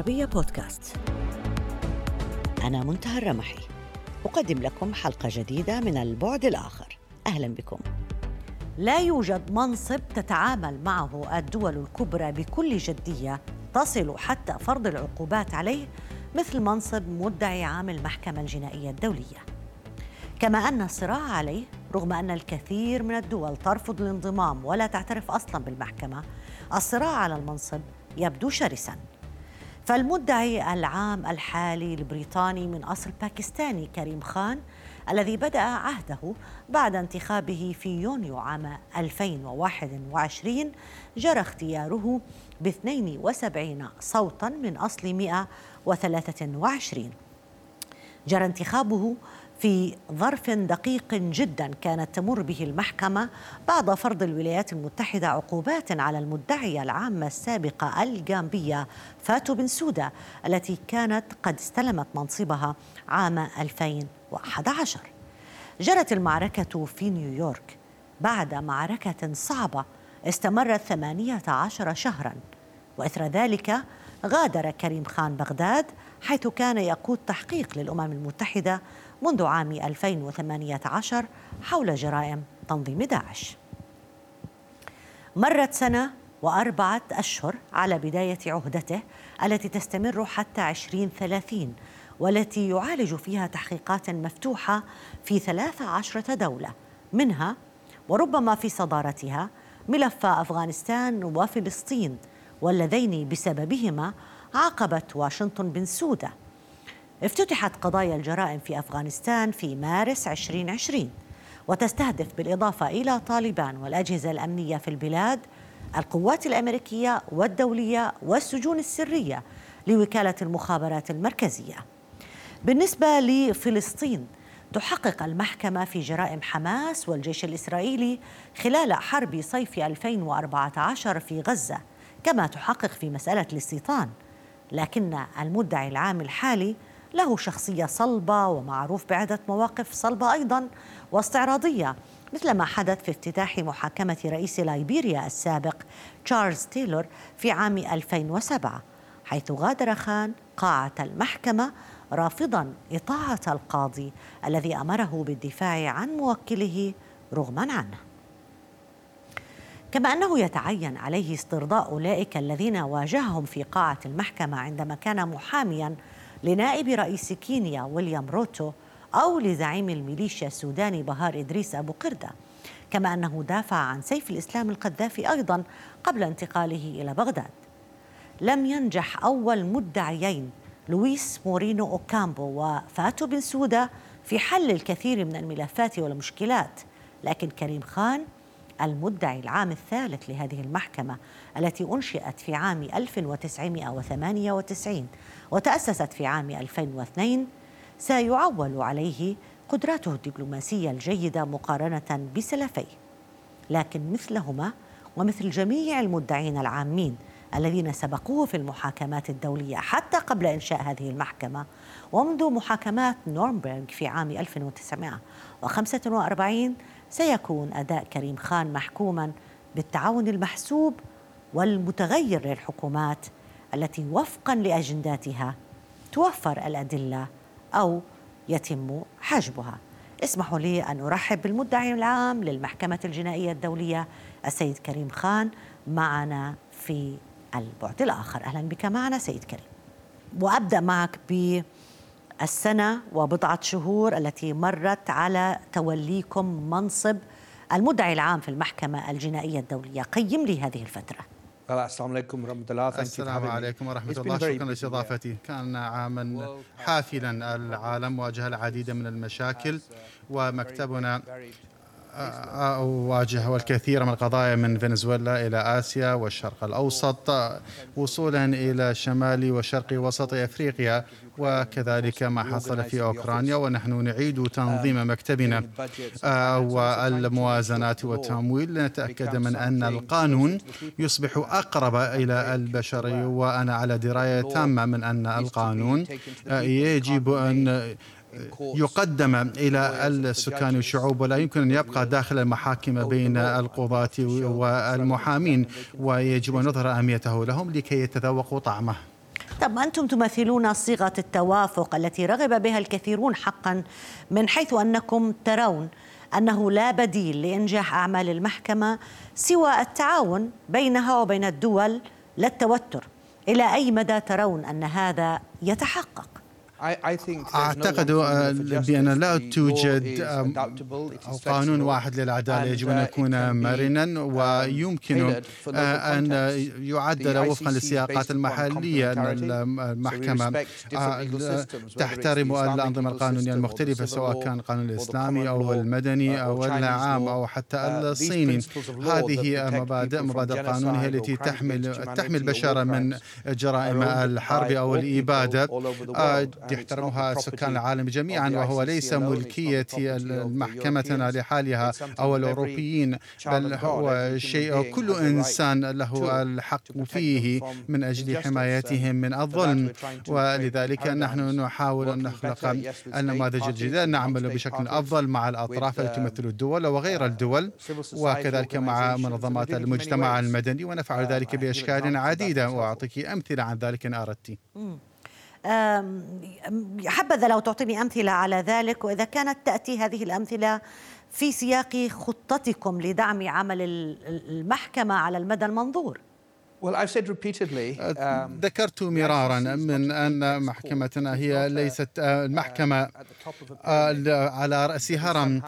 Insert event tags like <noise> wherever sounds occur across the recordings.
العربية بودكاست. أنا منتهى الرمحي. أقدم لكم حلقة جديدة من البعد الآخر. أهلا بكم. لا يوجد منصب تتعامل معه الدول الكبرى بكل جدية تصل حتى فرض العقوبات عليه مثل منصب مدعي عام المحكمة الجنائية الدولية. كما أن الصراع عليه رغم أن الكثير من الدول ترفض الانضمام ولا تعترف أصلا بالمحكمة الصراع على المنصب يبدو شرسا. فالمدعي العام الحالي البريطاني من أصل باكستاني كريم خان الذي بدأ عهده بعد انتخابه في يونيو عام 2021 جرى اختياره ب 72 صوتا من أصل 123 جرى انتخابه في ظرف دقيق جدا كانت تمر به المحكمة بعد فرض الولايات المتحدة عقوبات على المدعية العامة السابقة الجامبية فاتو بن سودا التي كانت قد استلمت منصبها عام 2011 جرت المعركة في نيويورك بعد معركة صعبة استمرت 18 شهرا وإثر ذلك غادر كريم خان بغداد حيث كان يقود تحقيق للأمم المتحدة منذ عام 2018 حول جرائم تنظيم داعش. مرت سنة وأربعة أشهر على بداية عهدته التي تستمر حتى 2030 والتي يعالج فيها تحقيقات مفتوحة في 13 دولة منها وربما في صدارتها ملف أفغانستان وفلسطين واللذين بسببهما عاقبت واشنطن بن سوده افتتحت قضايا الجرائم في أفغانستان في مارس 2020 وتستهدف بالإضافة إلى طالبان والأجهزة الأمنية في البلاد القوات الأمريكية والدولية والسجون السرية لوكالة المخابرات المركزية. بالنسبة لفلسطين تحقق المحكمة في جرائم حماس والجيش الإسرائيلي خلال حرب صيف 2014 في غزة كما تحقق في مسألة الاستيطان لكن المدعي العام الحالي له شخصية صلبة ومعروف بعدة مواقف صلبة أيضا واستعراضية مثل ما حدث في افتتاح محاكمة رئيس لايبيريا السابق تشارلز تايلور في عام 2007 حيث غادر خان قاعة المحكمة رافضا إطاعة القاضي الذي أمره بالدفاع عن موكله رغما عنه. كما أنه يتعين عليه استرضاء أولئك الذين واجههم في قاعة المحكمة عندما كان محاميا لنائب رئيس كينيا ويليام روتو أو لزعيم الميليشيا السوداني بحر إدريس أبو قردة. كما أنه دافع عن سيف الإسلام القذافي أيضا قبل انتقاله إلى بغداد. لم ينجح أول مدعيين لويس مورينو أوكامبو وفاتو بنسودا في حل الكثير من الملفات والمشكلات لكن كريم خان المدعي العام الثالث لهذه المحكمة التي أنشئت في عام 1998 وتأسست في عام 2002 سيعول عليه قدراته الدبلوماسية الجيدة مقارنة بسلفيه. لكن مثلهما ومثل جميع المدعين العامين الذين سبقوه في المحاكمات الدولية حتى قبل إنشاء هذه المحكمة ومنذ محاكمات نورنبرغ في عام 1945 سيكون أداء كريم خان محكوما بالتعاون المحسوب والمتغير للحكومات التي وفقا لأجنداتها توفر الأدلة أو يتم حجبها. اسمحوا لي أن أرحب بالمدعي العام للمحكمة الجنائية الدولية السيد كريم خان معنا في البعد الآخر، أهلا بك معنا سيد كريم. وأبدأ معك بالسنه وبضعة شهور التي مرت على توليكم منصب المدعي العام في المحكمة الجنائية الدولية، قيم لي هذه الفترة. السلام عليكم ورحمة الله. السلام عليكم ورحمة الله. شكرا لإستضافتي. كان عاما حافلا العالم واجه العديد من المشاكل ومكتبنا واجه الكثير من القضايا من فنزويلا إلى آسيا والشرق الأوسط وصولا إلى شمال وشرق وسط أفريقيا وكذلك ما حصل في أوكرانيا ونحن نعيد تنظيم مكتبنا. والموازنات والتمويل لنتأكد من أن القانون يصبح أقرب إلى البشر وأنا على دراية تامة من أن القانون يجب أن يقدم إلى السكان والشعوب ولا يمكن أن يبقى داخل المحاكم بين القضاة والمحامين ويجب أن نظهر أهميته لهم لكي يتذوقوا طعمه. طب أنتم تمثلون صيغة التوافق التي رغب بها الكثيرون حقا من حيث أنكم ترون أنه لا بديل لإنجاح أعمال المحكمة سوى التعاون بينها وبين الدول للتوتر. إلى أي مدى ترون أن هذا يتحقق؟ أعتقد بأن لا توجد قانون واحد للعدالة يجب أن يكون مرنا ويمكن أن يعدل وفقا للسياقات المحلية المحكمة تحترم الأنظمة القانونية المختلفة سواء كان القانون الإسلامي أو المدني أو العام أو حتى الصيني. هذه مبادئ مبادئ القانون هي التي تحمل تحمي البشر من جرائم الحرب أو الإبادة. يحترمها سكان العالم جميعا وهو ليس ملكية محكمتنا لحالها أو الأوروبيين بل هو شيء كل إنسان له الحق فيه من أجل حمايتهم من الظلم. ولذلك نحن نحاول أن نخلق النماذج الجديدة. نعمل بشكل أفضل مع الأطراف التي تمثل الدول وغير الدول وكذلك مع منظمات المجتمع المدني. ونفعل ذلك بأشكال عديدة. وأعطيك أمثلة عن ذلك إن أردت. حبذا لو تعطيني أمثلة على ذلك وإذا كانت تأتي هذه الأمثلة في سياق خطتكم لدعم عمل المحكمة على المدى المنظور. Um, ذكرت مرارا من أن محكمتنا هي ليست أه، المحكمة أه، على رأس هرم.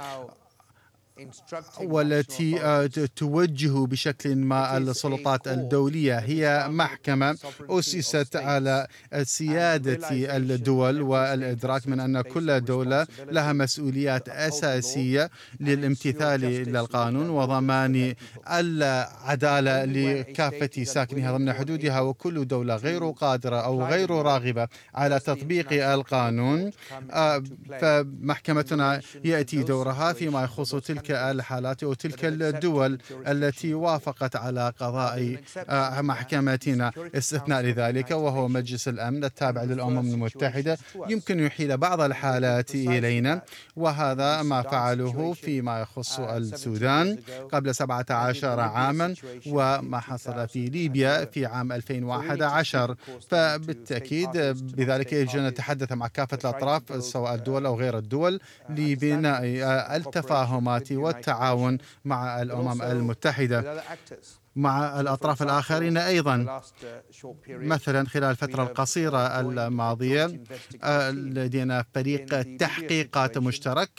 والتي آه، توجه بشكل ما السلطات الدولية. هي محكمة أسست على سيادة الدول والإدراك من أن كل دولة لها مسؤوليات أساسية للامتثال للقانون وضمان العدالة لكافة ساكنها ضمن حدودها وكل دولة غير قادرة أو غير راغبة على تطبيق القانون آه، فمحكمتنا يأتي دورها فيما يخص تلك الحالات وتلك الدول التي وافقت على قضاء آه، محكمتنا استثناء لذلك وهو مجلس الأمن التابع للأمم المتحدة. يمكن يحيل بعض الحالات إلينا وهذا ما فعله فيما يخص السودان قبل 17 عاما وما حصل في ليبيا في عام 2011 فبالتأكيد بذلك يجب أن نتحدث مع كافة الأطراف سواء الدول أو غير الدول لبناء التفاهمات والتعاون مع الأمم المتحدة. مع الأطراف الآخرين أيضا. مثلا خلال الفترة القصيرة الماضية لدينا فريق تحقيقات مشترك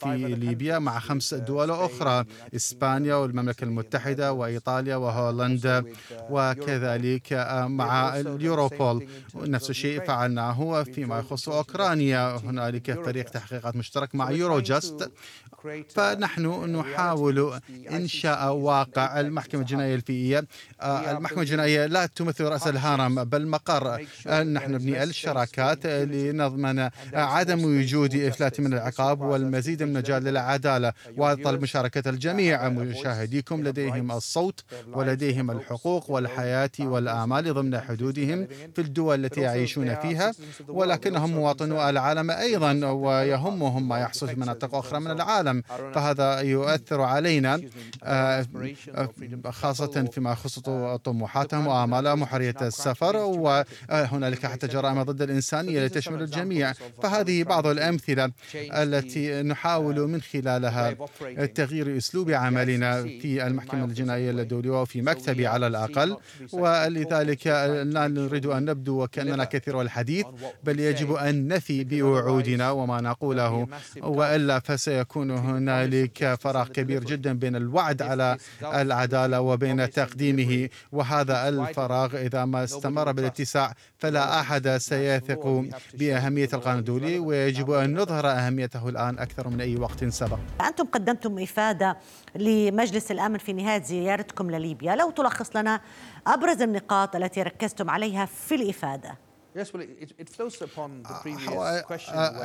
في ليبيا مع خمس دول أخرى إسبانيا والمملكة المتحدة وإيطاليا وهولندا وكذلك مع اليوروبول. نفس الشيء فعلناه فيما يخص أوكرانيا. هنالك فريق تحقيقات مشترك مع يوروجاست فنحن نحاول إنشاء واقع المحكمة الجنائية الفئية آه، المحكمة الجنائية لا تمثل رأس الهرم بل مقر آه، نحن نبني الشراكات لنضمن عدم وجود إفلات من العقاب والمزيد من مجال للعدالة وطلب مشاركة الجميع مشاهديكم لديهم الصوت ولديهم الحقوق والحياة والآمال ضمن حدودهم في الدول التي يعيشون فيها ولكنهم مواطنو العالم أيضا ويهمهم ما يحصل في مناطق أخرى من العالم. فهذا يؤثر <clears throat> علينا آه، خاصة فيما يخص طموحاتهم وآمالهم وحرية السفر وهنالك حتى جرائم ضد الإنسانية لتشمل الجميع. فهذه بعض الأمثلة التي نحاول من خلالها تغيير أسلوب عملنا في المحكمة الجنائية الدولية وفي مكتبي على الأقل. ولذلك لا نريد أن نبدو وكأننا كثير الحديث بل يجب أن نفي بوعودنا وما نقوله. وإلا فسيكون هنالك فراغ كبير جدا بين الوعد على العدالة وبين تقديمه وهذا الفراغ. إذا ما استمر بالاتساع فلا أحد سيثق بأهمية القانون الدولي ويجب أن نظهر أهميته الآن أكثر من أي وقت سبق أنتم قدمتم إفادة لمجلس الأمن في نهاية زيارتكم لليبيا. لو تلخص لنا أبرز النقاط التي ركزتم عليها في الإفادة.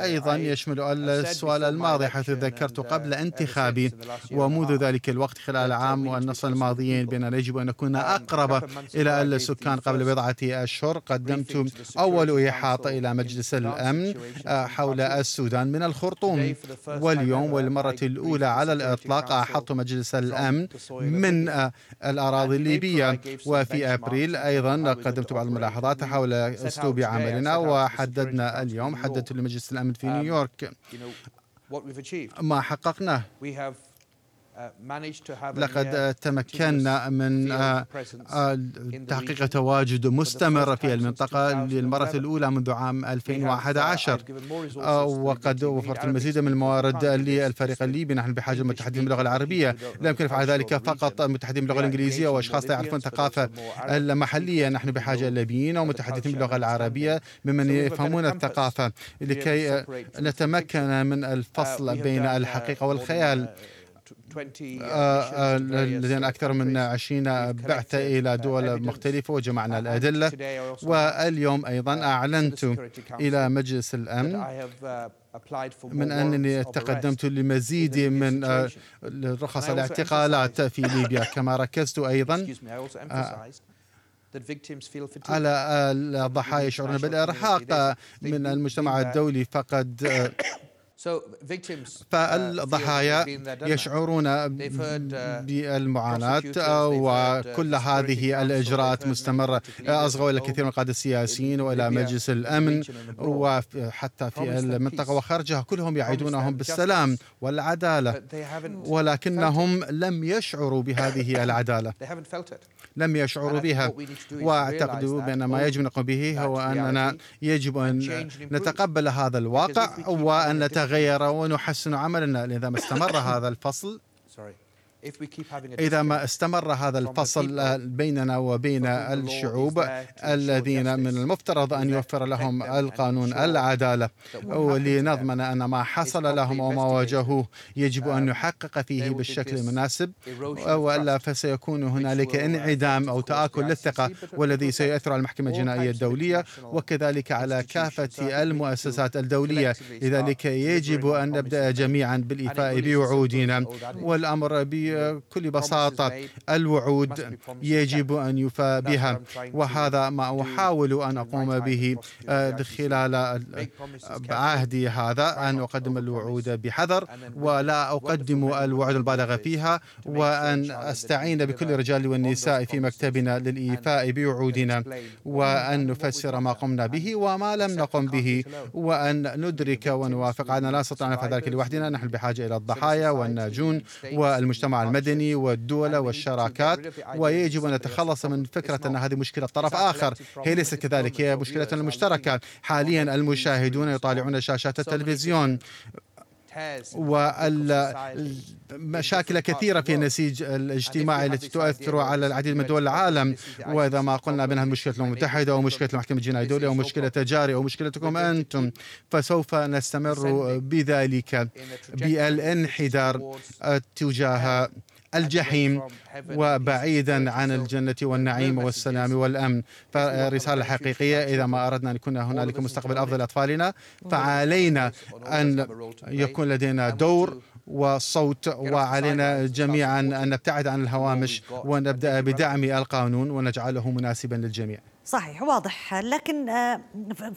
أيضا يشمل السؤال الماضي حيث ذكرت قبل انتخابي ومنذ ذلك الوقت خلال العام والنصف الماضيين بأننا يجب أن نكون أقرب إلى السكان قبل بضعة أشهر قدمت أول إحاطة إلى مجلس الأمن حول السودان من الخرطوم. واليوم والمرة الأولى على الإطلاق أحط مجلس الأمن من الأراضي الليبية. وفي أبريل أيضا قدمت بعض الملاحظات حول أسلوب بعملنا وحددنا اليوم حددت لمجلس الأمن في نيويورك. ما حققناه. لقد تمكنا من آه، آه، تحقيق تواجد مستمر في المنطقة للمرة الأولى منذ عام 2011 آه، وقد وفرت المزيد من الموارد للفريق الليبي. نحن بحاجة للمتحدثين باللغة العربية. لا يمكن فعل ذلك فقط المتحدثين باللغة الإنجليزية وأشخاص يعرفون الثقافة المحلية. نحن بحاجة إلى ليبيين ومتحدثين باللغة العربية. ممن يفهمون الثقافة. لكي نتمكن من الفصل بين الحقيقة والخيال. لدينا أكثر من 20 بعثة إلى دول مختلفة وجمعنا الأدلة. واليوم أيضا أعلنت إلى مجلس الأمن uh, من أنني تقدمت لمزيد من آه، رخص الاعتقالات في ليبيا. <coughs> كما ركزت أيضا على الضحايا يشعرون بالإرهاق من المجتمع الدولي. فقد <coughs> فالضحايا يشعرون uh, بالمعاناة وكل هذه الإجراءات مستمرة. أصغوا إلى كثير من القادة السياسيين وإلى مجلس الأمن وحتى في المنطقة وخارجها كلهم يعيدونهم بالسلام والعدالة. ولكنهم لم يشعروا بهذه العدالة. لم يشعروا بها واعتقد بأن ما يجب أن نقوم به هو أننا يجب أن نتقبل هذا الواقع وأن نتغير ونحسن عملنا. لذا ما استمر هذا الفصل إذا ما استمر هذا الفصل بيننا وبين الشعوب الذين من المفترض أن يوفر لهم القانون العدالة. ولنضمن أن ما حصل لهم وما واجهوه يجب أن نحقق فيه بالشكل المناسب. وإلا فسيكون هنالك انعدام أو تآكل للثقة والذي سيؤثر على المحكمة الجنائية الدولية وكذلك على كافة المؤسسات الدولية. لذلك يجب أن نبدأ جميعا بالإيفاء بوعودنا. والأمر ب بكل بساطة الوعود يجب أن يفى بها وهذا ما أحاول أن أقوم به آه، خلال عهدي هذا. أن أقدم الوعود بحذر ولا أقدم الوعود البالغة فيها وأن أستعين بكل الرجال والنساء في مكتبنا للإيفاء بوعودنا وأن نفسر ما قمنا به وما لم نقم به وأن ندرك ونوافق أن لا نستطيع أن نفعل ذلك لوحدنا نحن بحاجة إلى الضحايا والناجون والمجتمع المدني والدول والشراكات ويجب أن نتخلص من فكرة أن هذه مشكلة طرف آخر. هي ليست كذلك هي مشكلة مشتركة. حاليا المشاهدون يطالعون شاشات التلفزيون. والمشاكل كثيرة في النسيج الاجتماعي التي تؤثر على العديد من دول العالم. وإذا ما قلنا بأنها مشكلة الأمم المتحدة ومشكلة المحكمة الجنائية الدولية ومشكلة جاري ومشكلتكم أنتم فسوف نستمر بذلك بالانحدار تجاه الجحيم وبعيدا عن الجنة والنعيم والسلام والأمن. فرسالة حقيقية إذا ما أردنا أن يكون هنالك مستقبل أفضل لأطفالنا فعلينا أن يكون لدينا دور وصوت وعلينا جميعا أن نبتعد عن الهوامش ونبدأ بدعم القانون ونجعله مناسبا للجميع. صحيح واضح. لكن آه،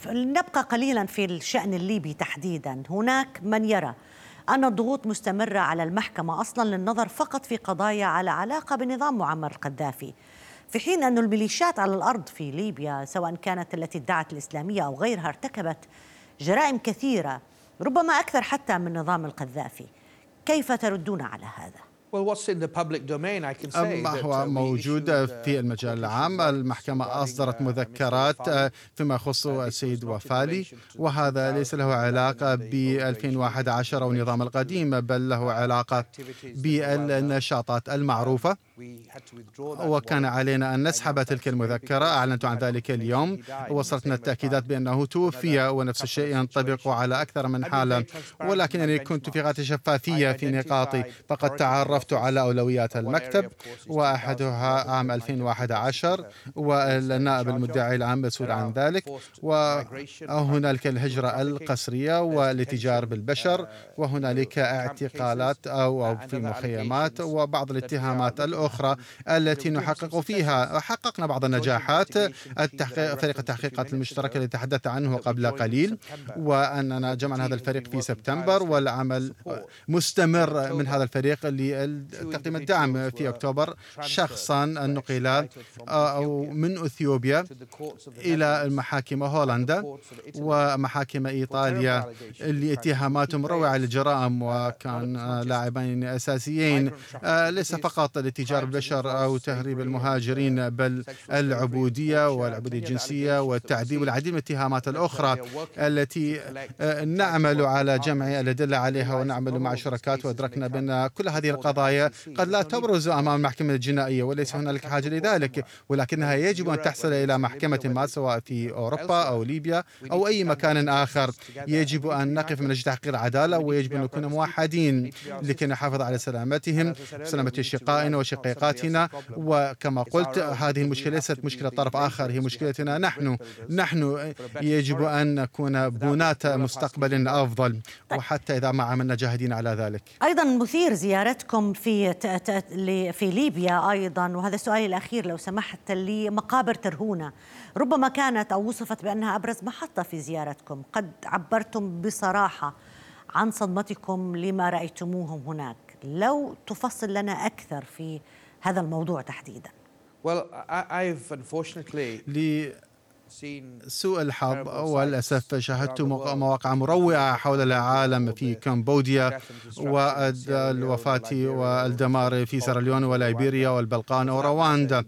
نبقى قليلا في الشأن الليبي تحديدا. هناك من يرى أن الضغوط مستمرة على المحكمة أصلا للنظر فقط في قضايا على علاقة بنظام معمر القذافي في حين أن الميليشيات على الأرض في ليبيا سواء كانت التي ادعت الإسلامية أو غيرها ارتكبت جرائم كثيرة ربما أكثر حتى من نظام القذافي كيف تردون على هذا؟ ما هو موجود في المجال العام. المحكمة أصدرت مذكرات فيما يخص السيد وفالي وهذا ليس له علاقة ب 2011 أو النظام القديم بل له علاقة بالنشاطات المعروفة. وكان علينا أن نسحب تلك المذكرة. أعلنت عن ذلك اليوم. وصلتنا التأكيدات بأنه توفي ونفس الشيء ينطبق على أكثر من حالة. ولكنني كنت في غاية الشفافية في نقاطي. فقد تعرفت على أولويات المكتب وأحدها عام 2011 والنائب المدعي العام مسؤول عن ذلك. وهنالك الهجرة القسرية والاتجار بالبشر وهنالك اعتقالات أو في مخيمات وبعض الاتهامات الأخرى الأخرى التي نحقق فيها. حققنا بعض النجاحات. التحقيق فريق التحقيقات المشتركة الذي تحدثت عنه قبل قليل وأننا جمعنا هذا الفريق في سبتمبر والعمل مستمر من هذا الفريق لتقديم الدعم في أكتوبر. شخصا نقل من أثيوبيا إلى المحاكم هولندا ومحاكم إيطاليا لاتهامات مروعة للجرائم وكان لاعبين أساسيين ليس فقط لتجار البشر أو تهريب المهاجرين بل العبودية والعبودية الجنسية والتعذيب والعديد من الاتهامات الأخرى التي نعمل على جمع الأدلة عليها ونعمل مع شركات وأدركنا بأن كل هذه القضايا قد لا تبرز أمام المحكمة الجنائية وليس هنالك حاجة لذلك ولكنها يجب أن تحصل إلى محكمة ما سواء في أوروبا أو ليبيا أو أي مكان آخر. يجب أن نقف من أجل تحقيق العدالة ويجب أن نكون موحدين لكي نحافظ على سلامتهم سلامة شقائنا وشقيقاتنا وكما قلت هذه المشكلة ليست مشكلة طرف آخر هي مشكلتنا نحن. نحن يجب أن نكون بناة مستقبل أفضل. وحتى إذا ما عملنا جاهدين على ذلك. أيضا مثير زيارتكم في في ليبيا أيضا. وهذا السؤال الأخير لو سمحت لمقابر ترهونة. ربما كانت أو وصفت بأنها أبرز محطة في زيارتكم. قد عبرتم بصراحة عن صدمتكم لما رأيتموهم هناك. لو تفصل لنا أكثر في هذا الموضوع تحديدا. Well, I've unfortunately سوء الحظ. وللأسف شاهدت مواقع مروعة حول العالم في كمبوديا والوفاة والدمار في سيراليون وليبيريا والبلقان ورواندا.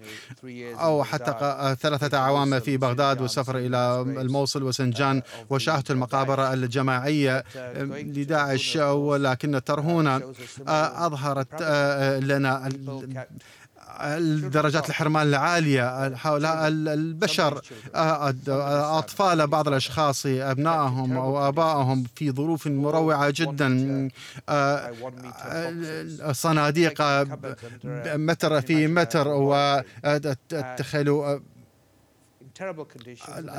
أو حتى ثلاثة أعوام في بغداد والسفر إلى الموصل وسنجان وشاهدت المقابر الجماعية لداعش ولكن الترهونة أظهرت لنا الدرجات الحرمان العالية هؤلاء البشر أطفال بعض الأشخاص أبنائهم أو آبائهم في ظروف مروعة جدا. صناديق متر في متر وتخيلوا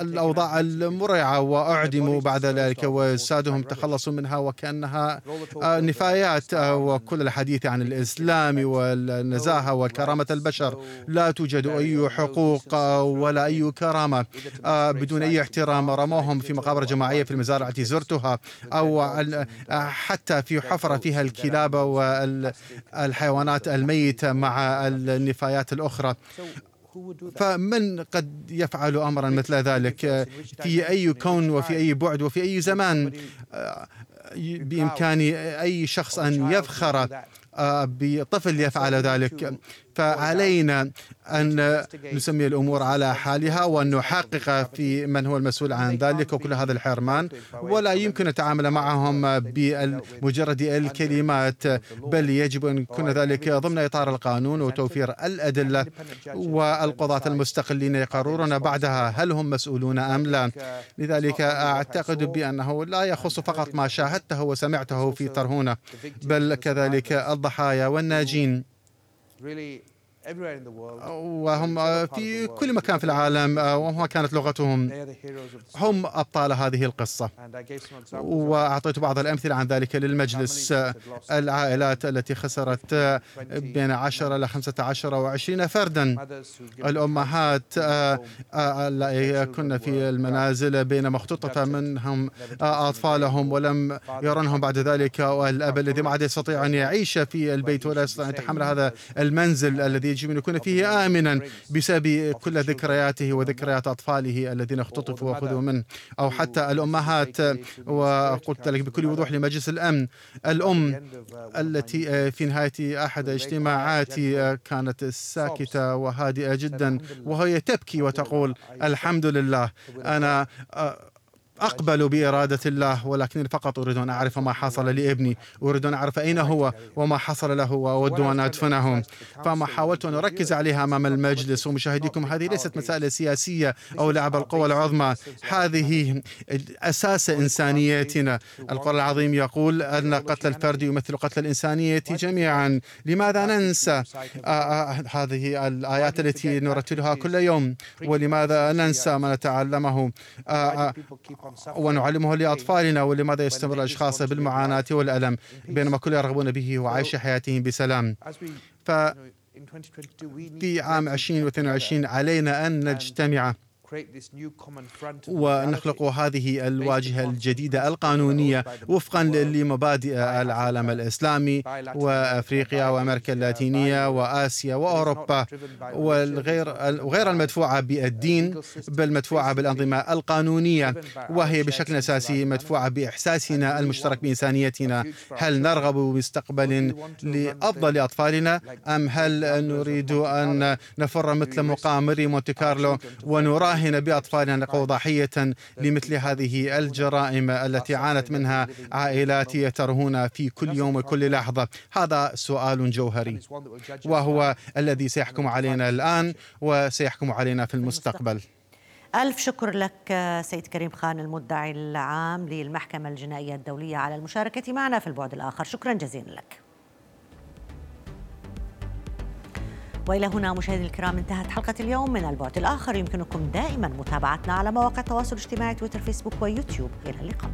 الأوضاع المرععة وأعدموا بعد ذلك وسادهم تخلصوا منها وكأنها نفايات وكل الحديث عن الإسلام والنزاهة وكرامة البشر. لا توجد أي حقوق ولا أي كرامة. بدون أي احترام رموهم في مقابر جماعية في المزارع التي زرتها أو حتى في حفرة فيها الكلاب والحيوانات الميتة مع النفايات الأخرى. فمن قد يفعل امرا مثل ذلك؟ في أي كون وفي أي بعد وفي أي زمان بامكان أي شخص أن يفخر بطفل يفعل ذلك. فعلينا أن نسمي الأمور على حالها وأن نحقق في من هو المسؤول عن ذلك وكل هذا الحرمان. ولا يمكن التعامل معهم بمجرد الكلمات بل يجب أن يكون ذلك ضمن إطار القانون وتوفير الأدلة والقضاة المستقلين يقررون بعدها هل هم مسؤولون أم لا. لذلك أعتقد بأنه لا يخص فقط ما شاهدته وسمعته في ترهونة بل كذلك الضحايا والناجين. really وهم في كل مكان في العالم وما كانت لغتهم. هم أبطال هذه القصة. وأعطيت بعض الأمثلة عن ذلك للمجلس العائلات التي خسرت بين 10 إلى 15 و20 فردا. الأمهات كنا في المنازل بينما اختطف منهم أطفالهم ولم يرونهم بعد ذلك. والأب الذي ما عاد يستطيع أن يعيش في البيت ولا يستطيع أن يتحمل هذا المنزل الذي يجب أن يكون فيه آمنا بسبب كل ذكرياته وذكريات أطفاله الذين اختطفوا وأخذوا منه أو حتى الأمهات وقلت لك بكل وضوح لمجلس الأمن الأم التي في نهاية أحد اجتماعاتي كانت ساكتة وهادئة جدا وهي تبكي وتقول الحمد لله أنا أقبل بإرادة الله ولكنني فقط أريد أن أعرف ما حصل لابني. أريد أن أعرف أين هو وما حصل له وأود أن أدفنه. فما حاولت أن أركز عليها أمام المجلس ومشاهديكم هذه ليست مسألة سياسية أو لعب القوى العظمى. هذه أساس إنسانيتنا. القرآن العظيم يقول أن قتل الفرد يمثل قتل الإنسانية جميعا. لماذا ننسى؟ هذه الآيات التي نرتلها كل يوم. ولماذا ننسى ما نتعلمه؟ ونعلمه لأطفالنا ولماذا يستمر الأشخاص بالمعاناة والألم بينما كل يرغبون به وعيش حياتهم بسلام. ف في عام 2022 علينا أن نجتمع ونخلق هذه الواجهة الجديدة القانونية وفقا لمبادئ العالم الإسلامي وأفريقيا وأمريكا اللاتينية وآسيا وأوروبا والغير وغير المدفوعة بالدين بل مدفوعة بالأنظمة القانونية وهي بشكل أساسي مدفوعة بإحساسنا المشترك بإنسانيتنا. هل نرغب بمستقبل لأفضل أطفالنا؟ أم هل نريد أن نفر مثل مقامري مونتي كارلو ونراهن نراهن بأطفالنا نقو ضحية لمثل هذه الجرائم التي عانت منها عائلات يترهون في كل يوم وكل لحظة. هذا سؤال جوهري وهو الذي سيحكم علينا الآن وسيحكم علينا في المستقبل. ألف شكر لك سيد كريم خان المدعي العام للمحكمة الجنائية الدولية على المشاركة معنا في البعد الآخر. شكرا جزيلا لك. وإلى هنا مشاهدينا الكرام انتهت حلقة اليوم من البعد الآخر. يمكنكم دائما متابعتنا على مواقع التواصل الاجتماعي تويتر فيسبوك ويوتيوب. إلى اللقاء.